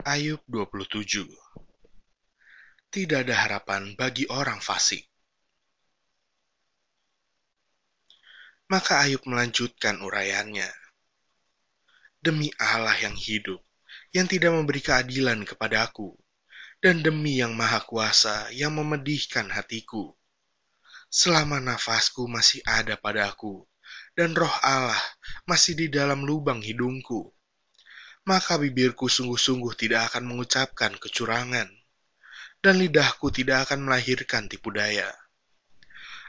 Ayub 27 Tidak ada harapan bagi orang fasik. Maka Ayub melanjutkan uraiannya. Demi Allah yang hidup, yang tidak memberi keadilan kepadaku, dan demi yang maha kuasa yang memedihkan hatiku. Selama nafasku masih ada padaku, dan roh Allah masih di dalam lubang hidungku maka bibirku sungguh-sungguh tidak akan mengucapkan kecurangan, dan lidahku tidak akan melahirkan tipu daya.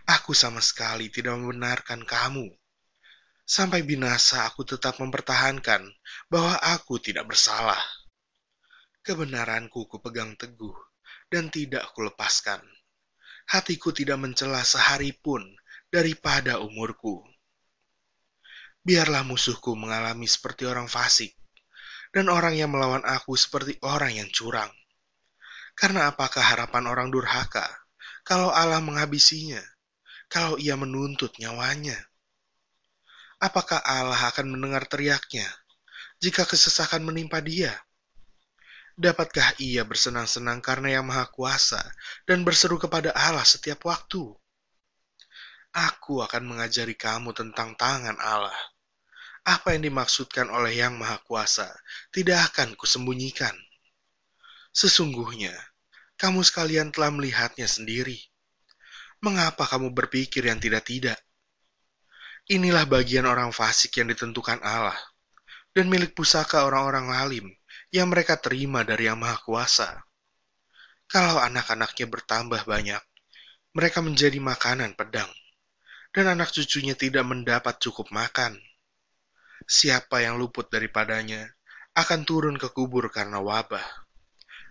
Aku sama sekali tidak membenarkan kamu. Sampai binasa aku tetap mempertahankan bahwa aku tidak bersalah. Kebenaranku kupegang teguh dan tidak kulepaskan. Hatiku tidak mencela sehari pun daripada umurku. Biarlah musuhku mengalami seperti orang fasik, dan orang yang melawan aku seperti orang yang curang. Karena apakah harapan orang durhaka kalau Allah menghabisinya, kalau ia menuntut nyawanya? Apakah Allah akan mendengar teriaknya jika kesesakan menimpa dia? Dapatkah ia bersenang-senang karena yang maha kuasa dan berseru kepada Allah setiap waktu? Aku akan mengajari kamu tentang tangan Allah apa yang dimaksudkan oleh Yang Maha Kuasa tidak akan kusembunyikan. Sesungguhnya, kamu sekalian telah melihatnya sendiri. Mengapa kamu berpikir yang tidak-tidak? Inilah bagian orang fasik yang ditentukan Allah, dan milik pusaka orang-orang lalim yang mereka terima dari Yang Maha Kuasa. Kalau anak-anaknya bertambah banyak, mereka menjadi makanan pedang, dan anak cucunya tidak mendapat cukup makan siapa yang luput daripadanya akan turun ke kubur karena wabah,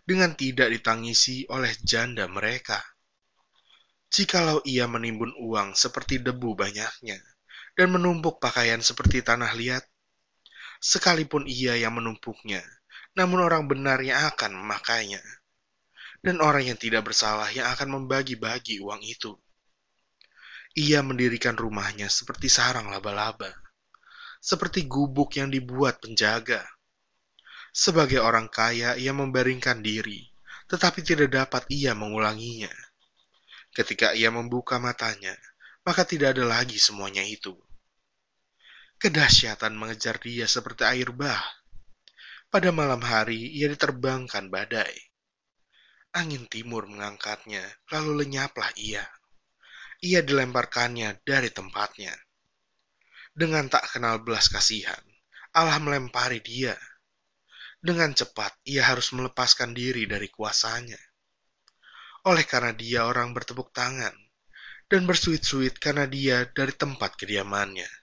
dengan tidak ditangisi oleh janda mereka. Jikalau ia menimbun uang seperti debu banyaknya, dan menumpuk pakaian seperti tanah liat, sekalipun ia yang menumpuknya, namun orang benar yang akan memakainya, dan orang yang tidak bersalah yang akan membagi-bagi uang itu. Ia mendirikan rumahnya seperti sarang laba-laba seperti gubuk yang dibuat penjaga. Sebagai orang kaya, ia membaringkan diri, tetapi tidak dapat ia mengulanginya. Ketika ia membuka matanya, maka tidak ada lagi semuanya itu. Kedahsyatan mengejar dia seperti air bah. Pada malam hari, ia diterbangkan badai. Angin timur mengangkatnya, lalu lenyaplah ia. Ia dilemparkannya dari tempatnya dengan tak kenal belas kasihan, Allah melempari dia. Dengan cepat, ia harus melepaskan diri dari kuasanya. Oleh karena dia orang bertepuk tangan, dan bersuit-suit karena dia dari tempat kediamannya.